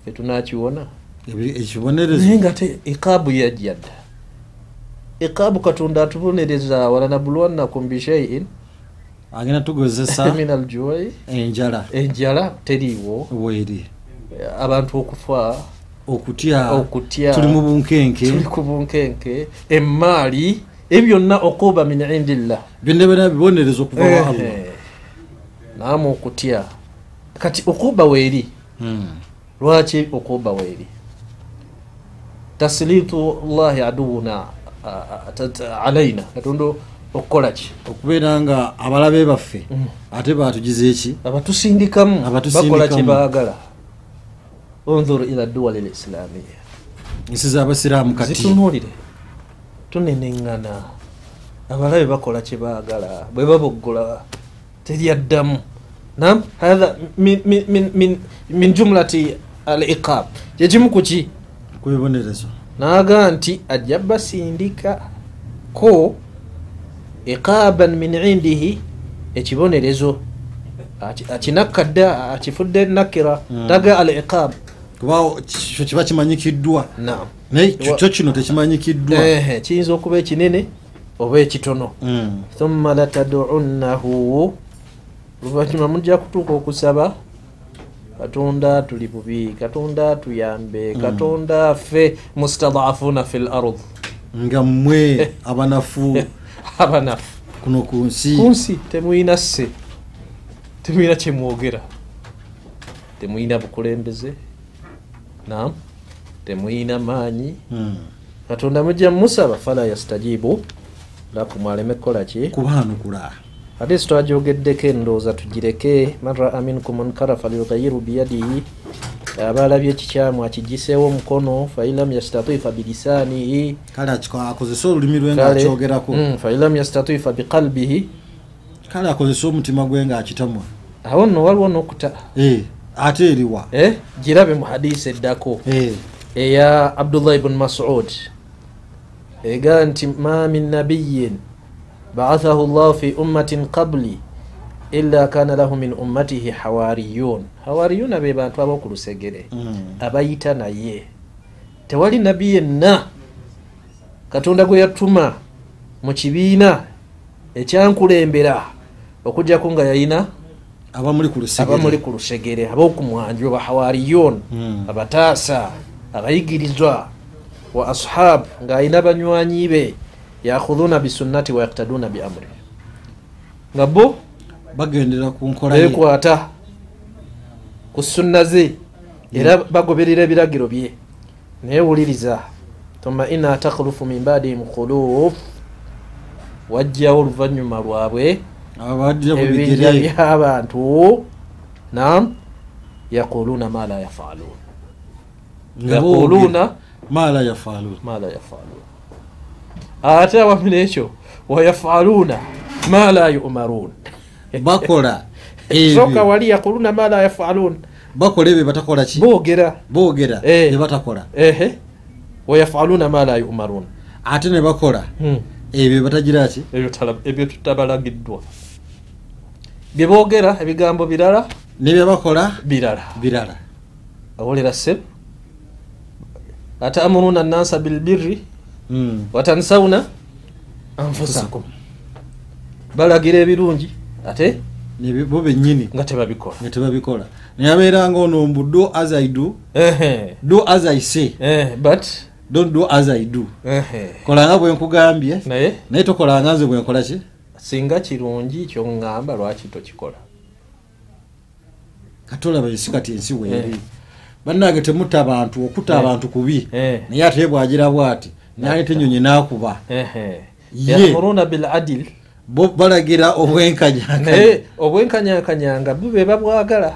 B: Fe tunakiwona
A: Ebi-
B: naye
A: ekibonerezo
B: nga te iqaabu yajjadda iqaabu katonda atubonereza walanabulwannakum bishaiin
A: agenda tugozesa enjala.
B: Enjala teriiwo.
A: Bweri
B: abantu okufa
A: okutya.
B: Okutya.
A: Tuli mu bunkenke.
B: Tuli ku bunkenke. Emaali ebyo byonna okuba min indillah.
A: Byonna bibonerezo okuva wa allah.
B: Naamu okutya. Kati okuba weeri
A: Mm.
B: lwaki okuba weeri taslitu llahi aduwuna alaina katonda okukola ki?
A: Okubeera nga abalabe baffe
B: Mm.
A: ate batugize eki
B: abatusindikamu. Bakola kye baagala? Onzur ila duwali lislamiya
A: ensi z'abasiraamu kati.
B: Zitunuulire. Tuneneŋŋana. Abalabe bakola kye baagala? Bwe baboggola teryaddamu nam hatha min jumlati al iqab kyekimu ku ki
A: ku bibonerezo
B: naga nti ajja basindika ko iqaban min indihi ekibonerezo. Aki- akinakkadda akifudde nakira taga al iqab
A: kuba kyo kiba kimanyikiddwa. Naye kyo kino tekimanyikiddwa.
B: Kiyinza okuba ekinene oba ekitono.
A: Mm.
B: thumma latadunnahu luvanyuma mujja kutuuka okusaba katonda tuli bubi. Katonda tuyambe.
A: Mm.
B: katonda ffe mustadafuna fi l ard.
A: Nga mmwe abanafu.
B: Abanafu.
A: Kuno ku nsi
B: ku nsi temuyina sse temuyina kyemwogera temuyina bukulembeze. Nam temuyina maanyi.
A: Mm.
B: katonda mujja mumusaba fala yastajibu. Lakum aleme kukola ki?
A: Kubaanukula
B: hadisi twajogeddeko endowooza tugireke man raa minkum munkara falyughayiru biyadihi abalabye ekikyamu akigiseewo omukono failam yastatifa bilisanihi
A: kale akiko- akozese olulimi lwe nga
B: kale
A: akyogerako
B: mm, failam yastatifa biqalbihi
A: kale akozese omutima gwe nga akitamwa
B: awo nno waliwo n'okuta
A: Eh, ate eriwa
B: eh, girabe mu hadisi eddako
A: Eh,
B: eya abdullah ibn masud. Ega nti ma min nabiyin baathahu llahu fi ummatin qabli illa kana lahu min ummatihi hawariyun. Hawariyuna be bantu ab'okulusegere
A: Mm.
B: abayita naye. Tewali nabbi yenna. Katonda gwe yatuma mu kibiina ekyankulembera okujjako nga yayina
A: abamuli ku lusegere.
B: ab'okumwanjo bahawariyun
A: Mm.
B: abataasa abayigirizwa wa ashab ng'ayina banywanyi be yakhudhuna bisunnati wa yaktaduna bi amri. Nga bo
A: bagendera ku nkola
B: bekwata ku sunna ze era bagoberera ebiragiro bye. Naye wuliriza thumma ina takhlufu min badihim khuluf wajjawo oluvannyuma lwabwe ebibinja by'abantu nam yaquluna ma la yaquluna
A: boogera, ma la yafaaluun
B: ate awamu n'ekyo wayafaluna ma la yumarun.
A: Bakola.
B: Soka wali yaquluna ma la yafalun.
A: Bakola ebyo batakola ki
B: boogera.
A: Boogera.
B: Eh.
A: ne batakola.
B: Ehe. Wayafaluna ma la yumarun.
A: Ate ne bakola. Ebyo batagira ki
B: ebyo tutabalagiddwa. Bye boogera ebigambo birala?
A: Nebye bakola?
B: Birala.
A: Birala.
B: Awolera seb atamuruna nnansa bilbirri. Watansawuna anfusakum balagira ebirungi ate?
A: Ne bo bennyini.
B: Nga tebabikola.
A: Nga tebabikola. Naye abeeranga ono mbu do as i do. Do as i say.
B: Eh, but?
A: Don't do as i do. Kolanga bwe nkugambye.
B: Naye?
A: Naye tokolanga nze bwe nkola ki?
B: Singa kirungi kyoŋŋamba lwaki tokikola?
A: Katolaba ensi kati ensi weeri
B: Eh.
A: bannange temutta abantu okutta
B: Eh.
A: abantu kubi.
B: Eh.
A: naye ate bwagira bwati naleta enyonyi nakuba.
B: Ehe.
A: Ye.
B: yamuruna biladil
A: bo balagira obwenkanyakanya
B: naye obwenkanyakanyanga bube babwagala.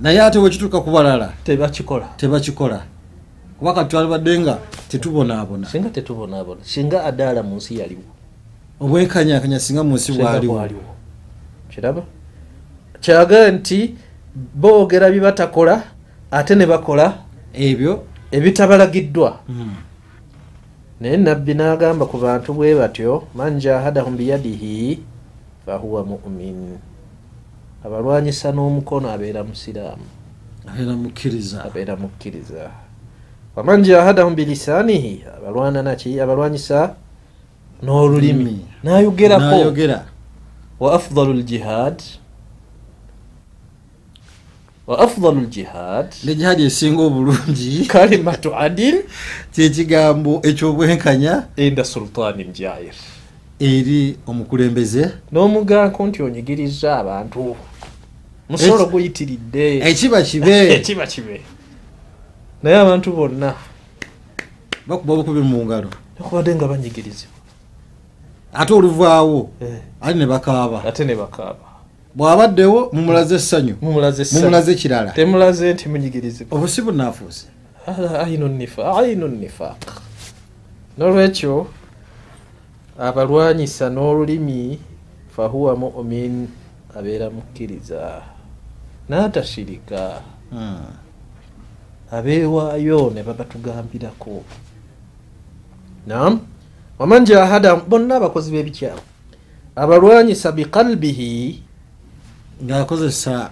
A: Naye ate bwekituuka ku balala?
B: Tebakikola.
A: Tebakikola. Kuba kati twalibadde nga tetubonaabona.
B: Singa tetubonaabona. Singa adaala mu nsi yaliwo.
A: Obwenkanyakanya singa mu nsi bwaliwo
B: kiraba? Kyaga nti boogera bibatakola ate ne bakola
A: ebyo?
B: ebitabalagiddwa
A: mm,
B: naye nabbi n'agamba ku bantu bwe batyo man jahadahum biyadihi fahuwa mumin. Abalwanyisa n'omukono abeera musiraamu.
A: Abeera mukkiriza.
B: Waman jahadahum bilisanihi abalwana naki abalwanyisa n'olulimi.
A: Lulimi.
B: nayogerako
A: nayogera.
B: Wa afdalu ljihad wa afdalu ljihad
A: ne jihadi esinga obulungi.
B: Kalimatu adil.
A: Kyekigambo ekyobwenkanya
B: inda sultani mjair.
A: eri omukulembeze.
B: N'omuganko nti onyigiriza abantu. Musolo guyitiridde.
A: ekiba kibe.
B: Ekiba kibe. Naye abantu bonna
A: bakuba bukubi mu ngalo.
B: nekubadde nga banyigirizibwa
A: ate oluvaawo
B: Eh,
A: ali ne bakaaba.
B: Ate ne bakaaba
A: bw'abaddewo mumulaze essanyu
B: mumulaze essanyu.
A: mumulaze kirala.
B: Temulaze nti munyigirizibwa
A: obusi bunaafuuse
B: ainu nifa- ainu nifaq nolwekyo abalwanyisa n'olulimi fahuwa mumin abeera mukkiriza. N'atashirika.
A: Hmm.
B: abeewaayo ne babatugambirako nam waman jahada bonna abakozi b'ebikyamu abalwanyisa biqalbihi
A: ng'akozesa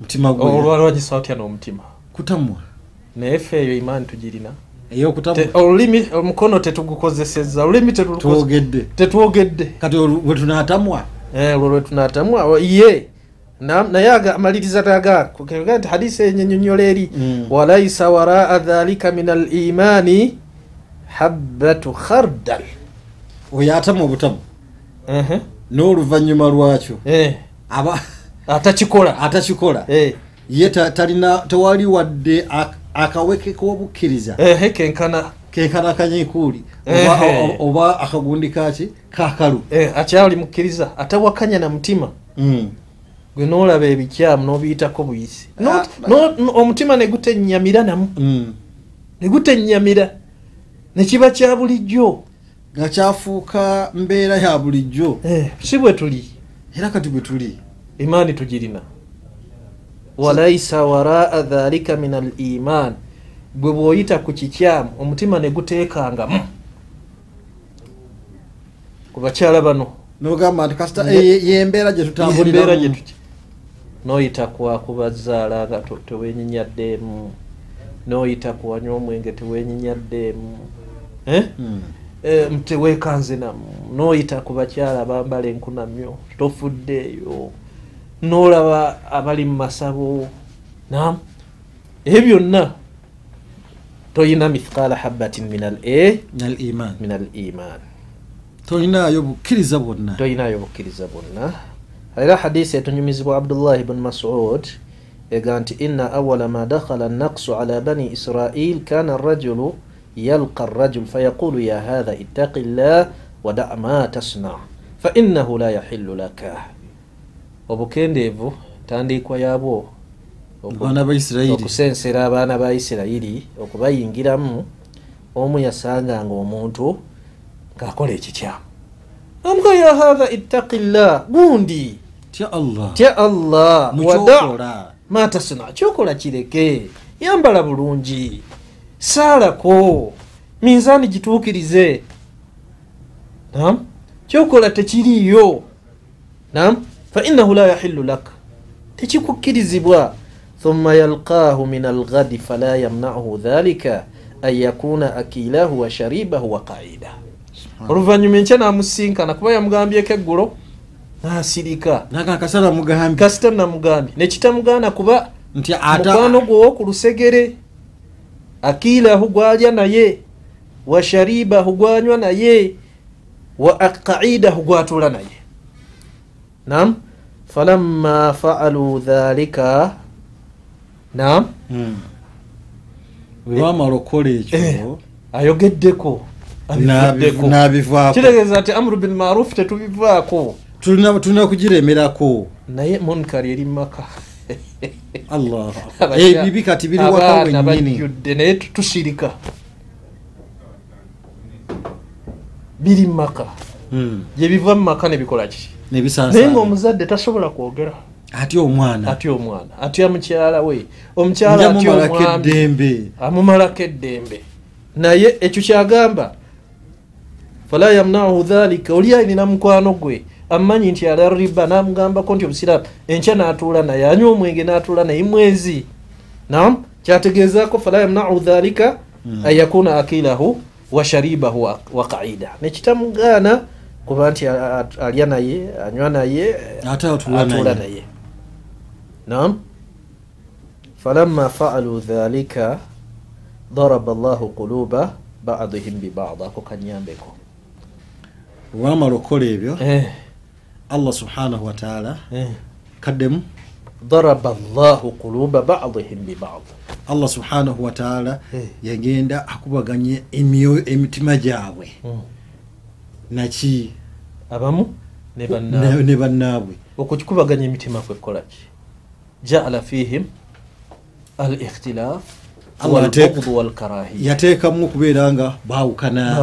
A: mutima gwe.
B: Olwalwanyisa otya n'omutima.
A: Kutamwa.
B: Naye ffe eyo imaani tugirina. Olulimi omukono tetugukozesezza olulimi tetwogedde.
A: Kati bwe tunaatamwa.
B: Eh, olwo lwetunatamwa ye Na- naye amaliriza taga kugamba nti hadisi enyenyonyola eri.
A: Mm.
B: walaisa waraa dhalika min alimani habatu khardal.
A: Oyo atamwa obutamu. N'oluvannyuma lwakyo.
B: Eh,
A: aba
B: atakikola
A: atakikola
B: Eh,
A: ye ta- talina tewali wadde ak- akaweke k'obukkiriza.
B: Kenkana.
A: Kenkana kanyekuuli
B: Ehe.
A: oba, akagundi kaki kakalu
B: Eh, akyali mukkiriza atawakanya na mutima.
A: Mm.
B: gwe noolaba ebikyamu n'obiyitako buyisi.
A: Ah,
B: omutima ne gutennyamira namu.
A: Mm.
B: ne gutennyamira. Ne kiba kya bulijjo.
A: Nga kyafuuka mbeera ya bulijjo.
B: Eh, si bwe tuli.
A: Era kati bwe tuli
B: imaani tugirina walaisa waraa dhalika min al iman. Bwe bw'oyita ku kikyamu omutima ne guteekangamu ku bakyala bano.
A: Nogamba nti kasita yembeera gye
B: embeera gye tuki noyita kuwakubazaala nga tewenyinyaddeemu. Noyita kuwanywa omwenge tewenyinyaddeemu. Eh?
A: Mm.
B: Eh, teweekanze namu. Noyita ku bakyala bambala enkunamyo tofuddeeyo nolaba abali mu masabo nam ebyo byonna toyina mithqala habatin min al
A: al iman tolinayo bukkiriza bwonna.
B: Toyinayo bukkiriza bwonna. Era hadisi etunyumizibwa abdullahi bun masud ega nti ina awala ma dakhala annaqsu ala bani israil kana arrajulu yalqa arrajul fayaqulu ya hatha ittaqi llah wada ma tasna fainahu la yahillu laka obukendeevu tandikwa yabwo okusensera abaana ba isirayiri okubayingiramu omu yasanganga omuntu ng'akola ekikyamu amuga ya hatha ittaqi llah gundi.
A: Tya allah.
B: Wada matasina kyokola. Kireke. Yambala bulungi. Saalako. Minzaani gituukirize. Nam kyokola tekiriiyo. Nam fainahu la yahillu laka tekikukkirizibwa thumma yalqaahu min alghadi fala yamnahu dhalika an yakuna akilahu wa sharibahu wa qaida oluvanyuma enkya namusinkana. Kuba yamugambyeko eggulo nasirika. Kasita namugambye. Nekitamugaana kuba mukwano
A: ata
B: gwe owoku lusegere akiilahu gwalya naye wa sharibahu gwanywa naye wa qaidahu gwatuula naye nam falamma faalu dhalika. Nam
A: Mm. bwe bamala okukola
B: Eh.
A: ekyo
B: ayogeddeko. Abivuddeko.
A: nabivaako
B: kitegeeza nti amuru bilmaruf tetubivaako.
A: Tulina tulina kugiremerako.
B: Naye munkari eri Abakya-
A: ebibi kati biri waka
B: abaana
A: wennyini.
B: bajjudde naye tu- tusirika. Biri mumaka
A: Mm.
B: gyebiva mumaka nebikola ki naye ngaomuzadde tasobola kwogera.
A: Ati omwana?
B: Atya omwana? Atya mukyala we? Omukyala atya
A: njamumalako
B: omwami?
A: Eddembe
B: amumalako eddembe naye ekyo kyagamba fala yamnahu dhalika? Oli alina mukwano gwe. Amanyi nti ala riba namugambako nti obusiraamu enkya n'atuula naye anywa omwenge n'atuula naye mwezi. Nam kyategeezako fala yamnahu dhalika?
A: Mm.
B: an yakuna akilahu wa sharibahu wa qaida. Nekitamugaana kuba nti alya naye anywa naye
A: atuula
B: atuula
A: naye.
B: nam falamma faalu dhalika daraba llahu quluba badihim bibad ako kanyambeko.
A: Bwe bamala okukola ebyo
B: Eh,
A: allah subhanahu wataala
B: eh.
A: kaddemu.
B: Daraba llahu quluba badihim bibad
A: allah subhanahu wataala
B: Eh.
A: yagenda akubaganye emitima gyabwe.
B: Mm.
A: Naki?
B: Abamu? Ne bannaabwe.
A: ne bannaabwe.
B: Okukikubaganya emitima kwekolaki jaala fihim al ikhtilaf
A: yateekamu okubeera nga baawukana.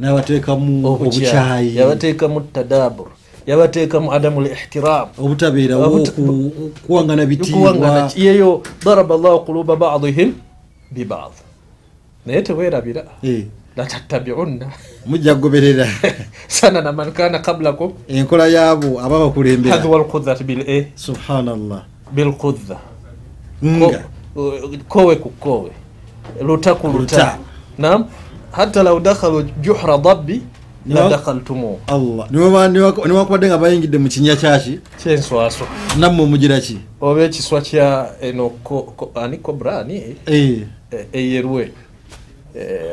A: N'abateekamu obukyayi.
B: yabateekamu tadabur yabateekamu adamu lihtiram
A: obutabeerawo
B: Obuta-
A: ku- kuwangana
B: bikuwangana
A: bitiibwa
B: yeyo daraba llahu quluba badihim bibad naye tewerabira
A: Eh,
B: latattabiunna
A: mujja kugoberera.
B: Sanana man kana qablakum.
A: Enkola yaabo aba bakulembera
B: hadwa lkudhati bil a
A: subhanallah.
B: Bilkudha kowe ku kowe. Luta ku luta. Nam hatta law dakhalu juhra dabbi la
A: No.
B: dakhaltumu.
A: Allah. Niwaba- niwaka- niwakubadde nga bayingidde mu kinya kyaki
B: kyenswaso
A: nammwe mugira ki?
B: Oba ekiswa kya eno ani kobra ani
A: Eh,
B: e- eyerwe. eh,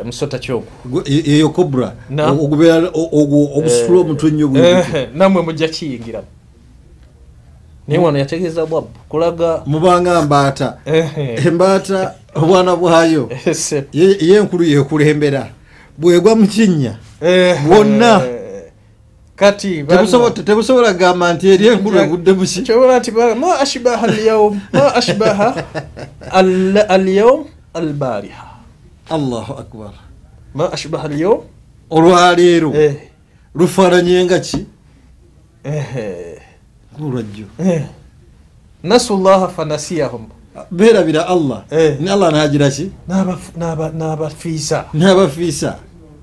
B: musota kyogo
A: gwe- e- eyo cobra. O- ogubeera o- ogwo ogusitula omutwe nnyo.
B: Eh, nammwe mujja kiyingiramu naye wano yategeeza bwabbu kulaga
A: mubanga mbaata.
B: Eh,
A: embaata obwana bwayo.
B: Eh, se-
A: ye ye enkulu yekulembera bwegwa mu kinnya.
B: Eh,
A: Bwonna.
B: eh, kati
A: tebusobola kugamba nti eri enkulu egudde muki
B: kyobola nti ba- ma ashbaha alyawm ma ashbaha al- alyawm albariha
A: allahu akbar.
B: Ma ashbaha alyawm?
A: Olwaleero.
B: Eh,
A: lufaananye nga ki?
B: Eh, eh. nasu llaha fanasiyahum
A: beerabira allah. Ne allah nagira ki?
B: N'abaf- n'aba- n'abafiisa
A: n'abafiisa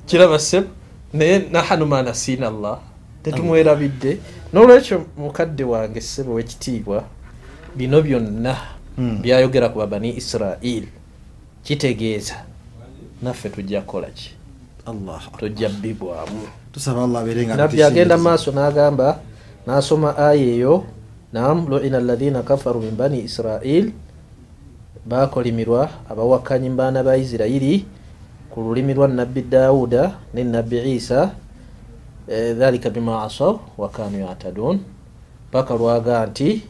B: kiraba seb naye nahanu ma nasiina allah. Tetumwerabidde. N'olwekyo mukadde wange ssebo wekitiibwa bino byonna
A: Mm.
B: byayogera ku babani israel. Kitegeeza naffe tujja kukola ki? Tujja bbibwamu
A: tusaba allah abeere nga
B: nabbi agenda maaso n'agamba n'asoma aya eyo nam luina alladhina kafaru min bani israil bakolimirwa abawakanyi mu baana ba isirairi ku lulimi lwa nabbi dawuda ne nabbi isa eh, dhalika bima asaw wakanu yatadun paka lwaga nti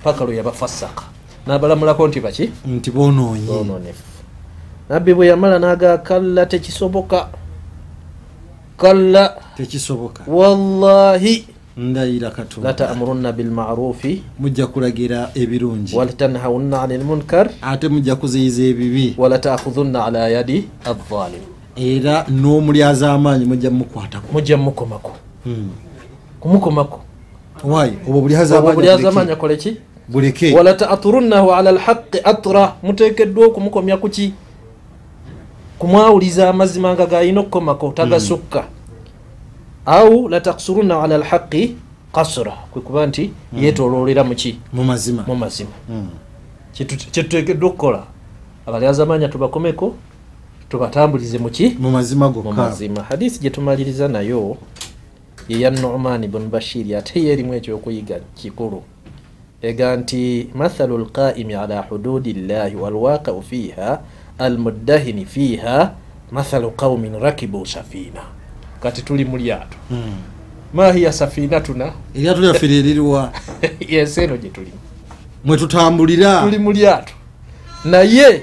B: paka lwe yabafasaka nabalamulako nti baki?
A: Nti bonoonye
B: bononefu nabbi bwe yamala naga kalla tekisoboka. Kalla.
A: Tekisoboka.
B: Wallahi.
A: Ndayira katonda.
B: Latamurunna bilmarufi
A: mujja kulagira ebirungi.
B: Walatanhawunna ani lmunkar
A: ate mujja kuziyiza ebibi.
B: Walatakhudhunna ala yadi adhalim
A: era n'omulyaza amaanyi mujja mukwatako
B: mujja mukomako
A: Hmm.
B: kumukomako.
A: Wayi obwo bulyaza
B: amaanyi
A: amaanyi
B: akole ki?
A: buleke
B: walatathurunahu ala lhaqi atra. Mutekeddwa okumukomya kuki kumwawuliza amazima nga galina okukomako tagasukka. Au lataksurunnahu ala lhaqi kasra kwekuba nti yetololera muki
A: mu mazima.
B: Mu mazima.
A: Hmm.
B: Kyetu- kyetuteekeddwa okukola abalyaza amaanya tubakomeko tubatambulize muki
A: mu mazima
B: mu
A: gokka
B: mazima hadisi gyetumaliriza nayo yeya numan bun bashiri ate ye erimu ekyokuyiga kikulu. Ega nti mathalu lqaimi ala hududi llahi walwaqau fiha almuddahini fiha mathalu qaumin rakibu safina. Kati tuli mu lyato.
A: Hmm.
B: mahiya safinatuna?
A: Eryato lyaffe lyeririwa
B: yensi eno gye tulimu
A: mwe tutambulira.
B: Tuli mu lyato. Naye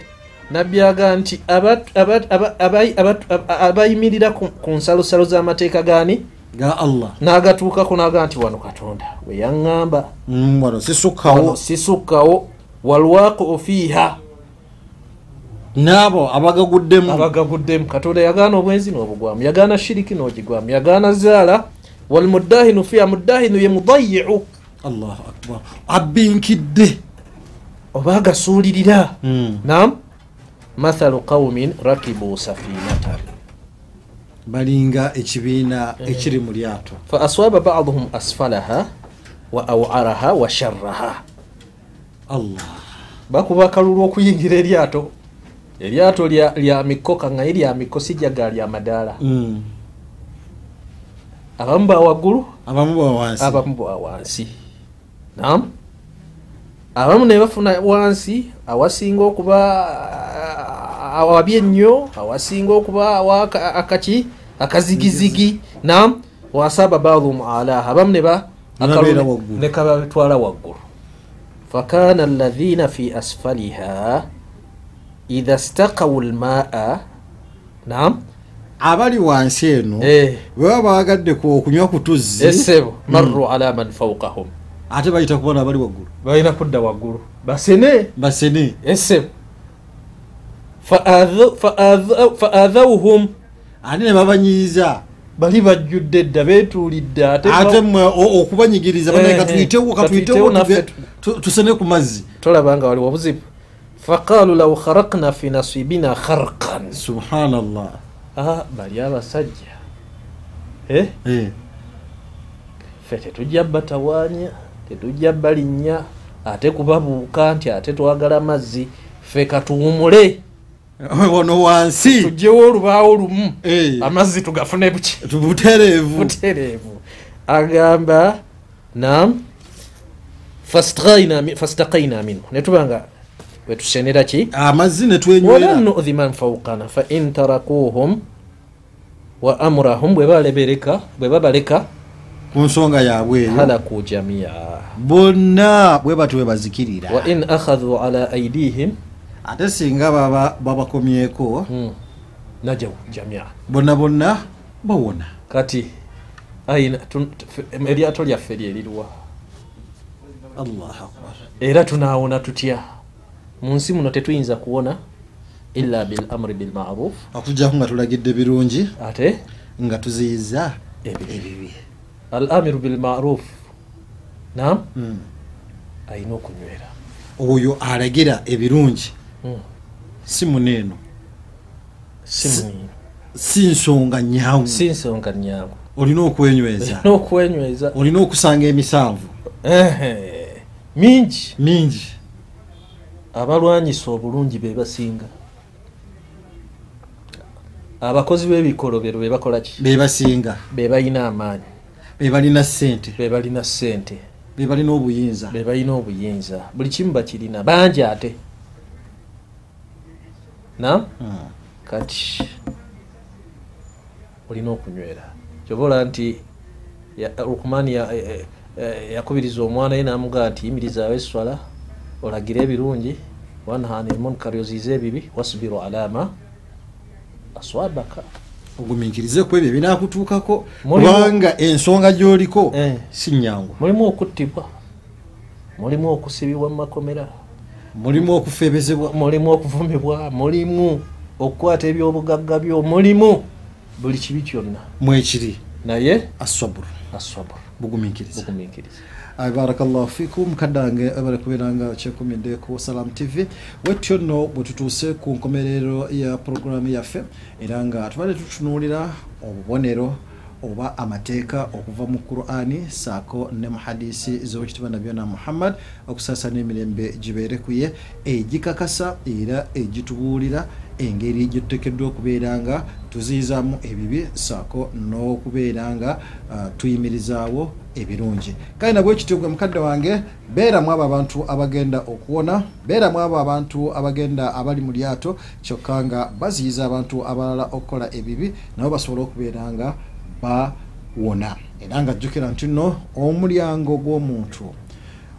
B: nabyaga nti aba- aba- aba- abayi- aba- aba- abayimirira ku nsalosalo z'amateeka gani?
A: Ga allah.
B: N'agatuukako n'aga nti wano katonda weyaŋŋamba
A: Hmm, wano
B: wano
A: sisukkawo
B: sisukkawo walwaqu fiiha
A: n'abo abagaguddemu
B: abagaguddemu. Katonda yagaana obwenzi n'obugwamu. Yagaana shiriki n'ogigwamu. Yagaana zaala. Walmudahinu fiiha mudahinu ye mudayiu
A: allahu akbar. Abbinkidde.
B: Oba agasuulirira.
A: Hmm.
B: nam mathalu qaumin rakibu safinatan
A: balinga ekibiina ekiri mu lyato.
B: Fa aswaba baduhum asfalaha wa awaraha wa sharraha.
A: Allah.
B: Bakuba akalulu okuyingira eryato eryato lya, mikoka nga lya mikosi jaga lya madaala
A: Hmm.
B: abamu bawaggulu
A: abamu ba wansi.
B: Abamu bwa wansi. Nam abamu ne bafuna wansi awasinga okuba awabi ennyo awasinga okuba awa aka- akaki akazigizigi. Nam wasaba baduhum alaha abamu ne kabatwala waggulu. Fakana alladhina fi asfaliha idha stakawu lmaa nam
A: abali wansi eno bwe baba bagadde ku okunywa ku tuzzi
B: esebo marru ala man faukahum
A: ate bayita kubona abali waggulu.
B: Balina kudda waggulu. Basene.
A: Basene.
B: Esebo faadhauhum
A: ate ne babanyiiza?
B: Bali bajjudde dda betuulidde ate
A: o- okubanyigiriza
B: eh,
A: katuyitewo tusene ku mazzi.
B: Tolaba nga waliwo obuzibu faqalu law kharakna fi nasibina kharqan
A: subhanallah
B: ah, bali abasajja ffe tetujja batawaanya tetujja balinnya ate kubabuuka nti ate twagala mazzi ffe katuwumule
A: wano wansi
B: tugyewo olubaawo lumu amazzi tugafune buki
A: butereevu
B: butereevu agamba nam fastaqaina mi- fastaqaina minhu netuba nga wetusenera ki
A: amazzi ne
B: walan
A: twenywera
B: nu'dhi man faukana fa in tarakuhum wa amurahum bwe babaleka
A: ku nsonga yaabwe eyo.
B: halaku jamia.
A: Bonna bwe batyo bwe bazikirira.
B: Wa in akhadhu ala aidihim
A: ate singa baba babakomyeko
B: hmm, najaw jamia.
A: bonna bonna bawona.
B: Kati eryato lyaffe lyeriruwa
A: allah akbar.
B: Era tunaawona tutya mu nsi muno tetuyinza kuwona illa bil amri bilmaruf
A: okujjako nga tulagidde birungi
B: ate?
A: nga tuziyiza
B: ebibi. al amiru bilmaruf nam
A: Mm.
B: ayina okunywera.
A: Oyo alagira ebirungi.
B: Hmm.
A: si muneeno
B: si
A: nsonga nyangu
B: si nsonga nyangu
A: olina okwenyweza.
B: N'okwenyweza
A: olina okusanga emisanvu.
B: Mingi.
A: Mingi
B: abalwanyisa obulungi be basinga. Abakozi b'ebikolobero be bakola ki?
A: Be basinga.
B: Be balina amaanyi.
A: Be balina ssente.
B: Be balina ssente.
A: Be balina obuyinza.
B: Be balina obuyinza. Buli kimu bakirina. Bangi ate. Na?
A: Mm.
B: kati olina okunywera. Kyobola nti ya- lukumaani ya- eh, eh, yakubiriza omwana ye namugaa nti yimirizaawo eswala olagira ebirungi. Wanhana emunkari oziiza ebibi. Wasubiru alama aswabaka.
A: Ogumiikirize ku ebyo ebinakutuukako
B: Mulimu-
A: kubanga ensonga gy'oliko
B: Eh.
A: si nyangu
B: mulimu okuttibwa. Mulimu okusibibwa mu makomera.
A: Mulimu okufeebezebwa.
B: Mulimu okuvumibwa. Mulimu okukwata ebyobugagga byo. Mulimu buli kibi kyonna.
A: Mwekiri
B: naye aswaburu.
A: bugumiikirize.
B: Bugumiikiriza
A: barakallahu fikum. Kaddange bali kubeeranga kyekumidde ku salam tv wetyo nno bwe tutuuse ku nkomerero ya puroguramu yaffe era nga tubadde tutunuulira obubonero oba amateeka okuva mu qurani saako ne mu hadisi z'owekitiibwa nabyona muhammad okusaasana emirembe gibeere ku ye egikakasa era egitubuulira engeri gye tuteekeddwa okubeera nga tuziyizaamu ebibi saako n'okubeera nga ah, tuyimirizaawo ebirungi. Kale nabwe ekityo gwe mukadde wange beeramu abo abantu abagenda okuwona beeramu abo abantu abagenda abali mu lyato kyokka nga baziyiza abantu abalala okukola ebibi nabo basobole okubeera nga bawona. Era nga jjukira nti nno omulyango gw'omuntu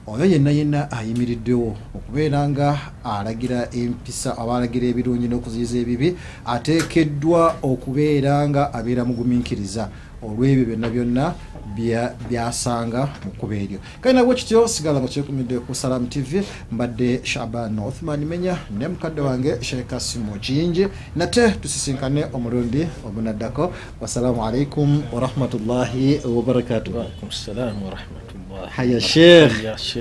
A: oyo yenna yenna ayimiriddewo okubeera nga alagira empisa aba alagira ebirungi n'okuziyiza ebibi ateekeddwa okubeera nga abeera mugumiikiriza olw'ebyo byonna byonna bya- byasanga mu kkuba eryo. Kale nabwe kityo sigala nga kyekumidde ku salam tv mbadde shaban othman menya ne mukadde wange sheekasimu kiyingi nate tusisinkane omulundi ogunaddako. Wassalamu alaikum warahmatullahi wabarakatuh. Haya,
B: Sheikh.